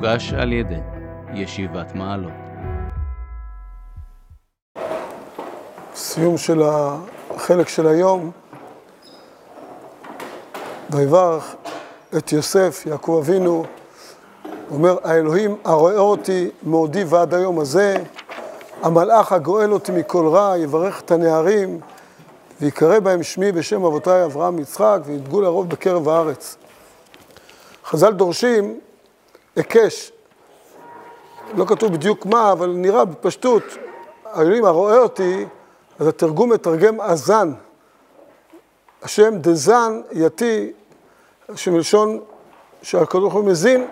מוגש על ידי ישיבת מעלות. סיום של החלק של היום, ויברך את יוסף, יעקב אבינו, אומר, האלוהים הרואה אותי מעודי ועד היום הזה, המלאך הגואל אותי מכל רע, יברך את הנערים, ויקרא בהם שמי בשם אבותיי אברהם ויצחק, וידגו לרוב בקרב הארץ. חז"ל דורשים היקש, לא כתוב בדיוק מה, אבל נראה בפשטות, האלוהים הרואה אותי, אז התרגום מתרגם אזן. השם דזן יתי, שמלשון שהקדוש ברוך הוא מזין,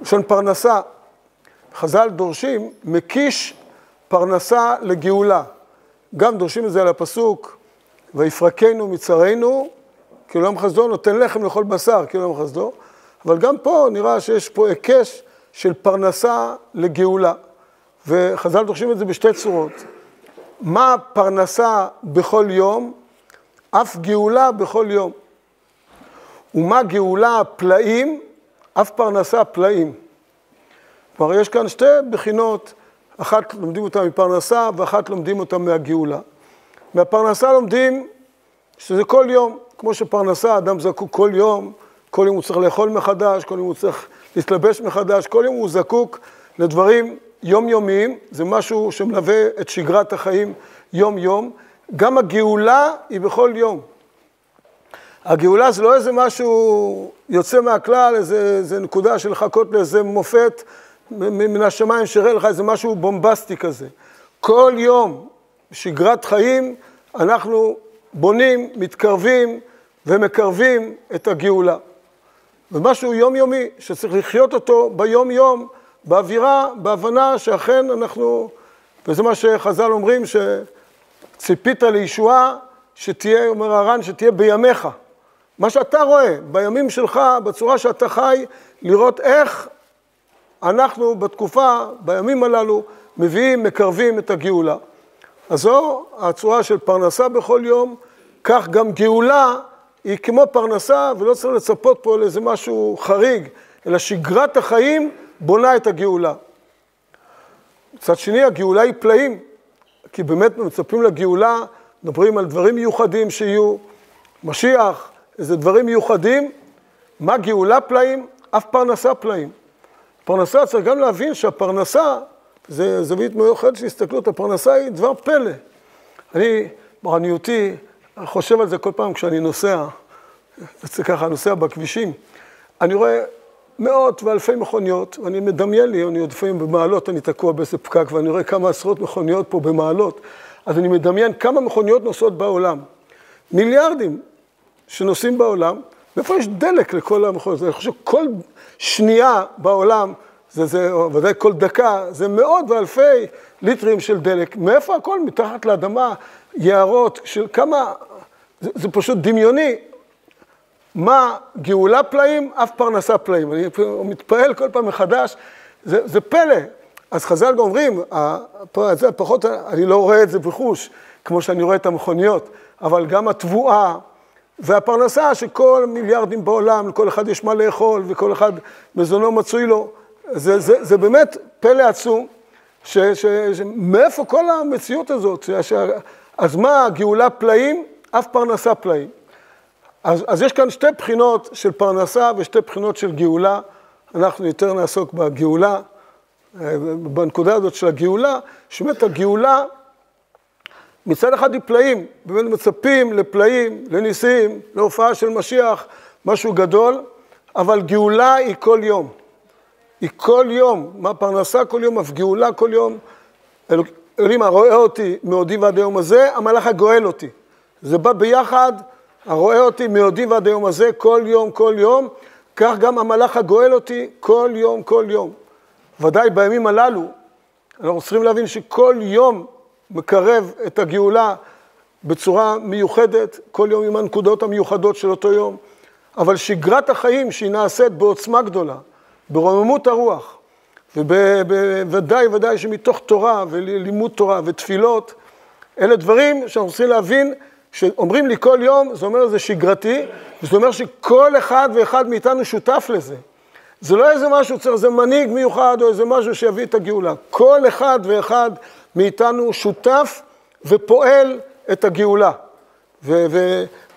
לשון פרנסה. חז"ל דורשים מקיש פרנסה לגאולה. גם דורשים את זה על הפסוק, ויפרקנו מצרינו, כי עולם חסדו נותן לחם לכל בשר, כי עולם חסדו, אבל גם פה נראה שיש פה היקש של פרנסה לגאולה. וחז"ל דורשים את זה בשתי צורות. מה פרנסה בכל יום? אף גאולה בכל יום. ומה גאולה פלאים? אף פרנסה פלאים. כלומר, יש כאן שתי בחינות, אחת לומדים אותה מפרנסה ואחת לומדים אותה מהגאולה. מהפרנסה לומדים שזה כל יום, כמו שפרנסה, אדם זקוק כל יום, כל יום הוא צריך לאכול מחדש, כל יום הוא צריך להתלבש מחדש, כל יום הוא זקוק לדברים יומיומיים, זה משהו שמלווה את שגרת החיים יום-יום. גם הגאולה היא בכל יום. הגאולה זה לא איזה משהו יוצא מהכלל, איזה, איזה נקודה של לחכות לאיזה מופת מן השמיים שיראה לך איזה משהו בומבסטי כזה. כל יום, שגרת חיים, אנחנו בונים, מתקרבים ומקרבים את הגאולה. ומשהו יומיומי שצריך לחיות אותו ביום-יום, באווירה, בהבנה שאכן אנחנו, וזה מה שחז"ל אומרים, שציפית לישועה, שתהיה, אומר הר"ן, שתהיה בימיך. מה שאתה רואה, בימים שלך, בצורה שאתה חי, לראות איך אנחנו בתקופה, בימים הללו, מביאים, מקרבים את הגאולה. אז זו הצורה של פרנסה בכל יום, כך גם גאולה היא כמו פרנסה, ולא צריך לצפות פה לאיזה משהו חריג, אלא שגרת החיים בונה את הגאולה. מצד שני, הגאולה היא פלאים, כי באמת מצפים לגאולה, מדברים על דברים מיוחדים שיהיו, משיח, איזה דברים מיוחדים. מה גאולה פלאים? אף פרנסה פלאים. פרנסה, צריך גם להבין שהפרנסה, זה זווית מיוחדת של הסתכלות, הפרנסה היא דבר פלא. אני, בעניותי, חושב על זה כל פעם כשאני נוסע, זה ככה, נוסע בכבישים, אני רואה מאות ואלפי מכוניות, ואני מדמיין לי, אני עוד לפעמים במעלות, אני תקוע באיזה פקק, ואני רואה כמה עשרות מכוניות פה במעלות, אז אני מדמיין כמה מכוניות נוסעות בעולם. מיליארדים שנוסעים בעולם, ואיפה יש דלק לכל המכוניות? אני חושב כל שנייה בעולם, זה, זה, ודאי כל דקה, זה מאות ואלפי ליטרים של דלק. מאיפה הכל? מתחת לאדמה, יערות של כמה, זה, זה פשוט דמיוני. מה גאולה פלאים, אף פרנסה פלאים. אני מתפעל כל פעם מחדש, זה, זה פלא. אז חז"ל אומרים, זה פחות, אני לא רואה את זה בחוש, כמו שאני רואה את המכוניות, אבל גם התבואה והפרנסה שכל מיליארדים בעולם, לכל אחד יש מה לאכול וכל אחד מזונו מצוי לו, זה, זה, זה באמת פלא עצום, ש, מאיפה כל המציאות הזאת? ש, ש, אז מה, גאולה פלאים, אף פרנסה פלאים. אז, אז יש כאן שתי בחינות של פרנסה ושתי בחינות של גאולה. אנחנו יותר נעסוק בגאולה, אה, בנקודה הזאת של הגאולה, שבאמת הגאולה מצד אחד היא פלאים, באמת מצפים לפלאים, לניסים, להופעה של משיח, משהו גדול, אבל גאולה היא כל יום. היא כל יום, מה פרנסה כל יום, אף גאולה כל יום. אלוהים הרואה אותי מעודי ועד היום הזה, המלאך הגואל אותי. זה בא ביחד, הרואה אותי מעודי ועד היום הזה, כל יום, כל יום, כך גם המלאך הגואל אותי כל יום, כל יום. ודאי בימים הללו, אנחנו צריכים להבין שכל יום מקרב את הגאולה בצורה מיוחדת, כל יום עם הנקודות המיוחדות של אותו יום, אבל שגרת החיים שהיא נעשית בעוצמה גדולה, ברוממות הרוח, ובוודאי ודאי שמתוך תורה ולימוד תורה ותפילות, אלה דברים שאנחנו צריכים להבין, שאומרים לי כל יום, זה אומר זה שגרתי, וזה אומר שכל אחד ואחד מאיתנו שותף לזה. זה לא איזה משהו, צריך איזה מנהיג מיוחד או איזה משהו שיביא את הגאולה. כל אחד ואחד מאיתנו שותף ופועל את הגאולה.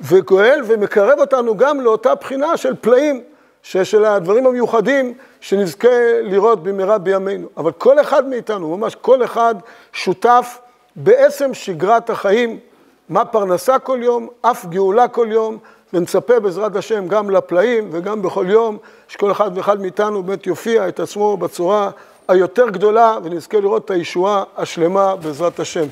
וגואל ומקרב אותנו גם לאותה בחינה של פלאים, של הדברים המיוחדים שנזכה לראות במהרה בימינו. אבל כל אחד מאיתנו, ממש כל אחד שותף בעצם שגרת החיים, מה פרנסה כל יום, אף גאולה כל יום, ונצפה בעזרת השם גם לפלאים וגם בכל יום, שכל אחד ואחד מאיתנו באמת יופיע את עצמו בצורה היותר גדולה, ונזכה לראות את הישועה השלמה בעזרת השם.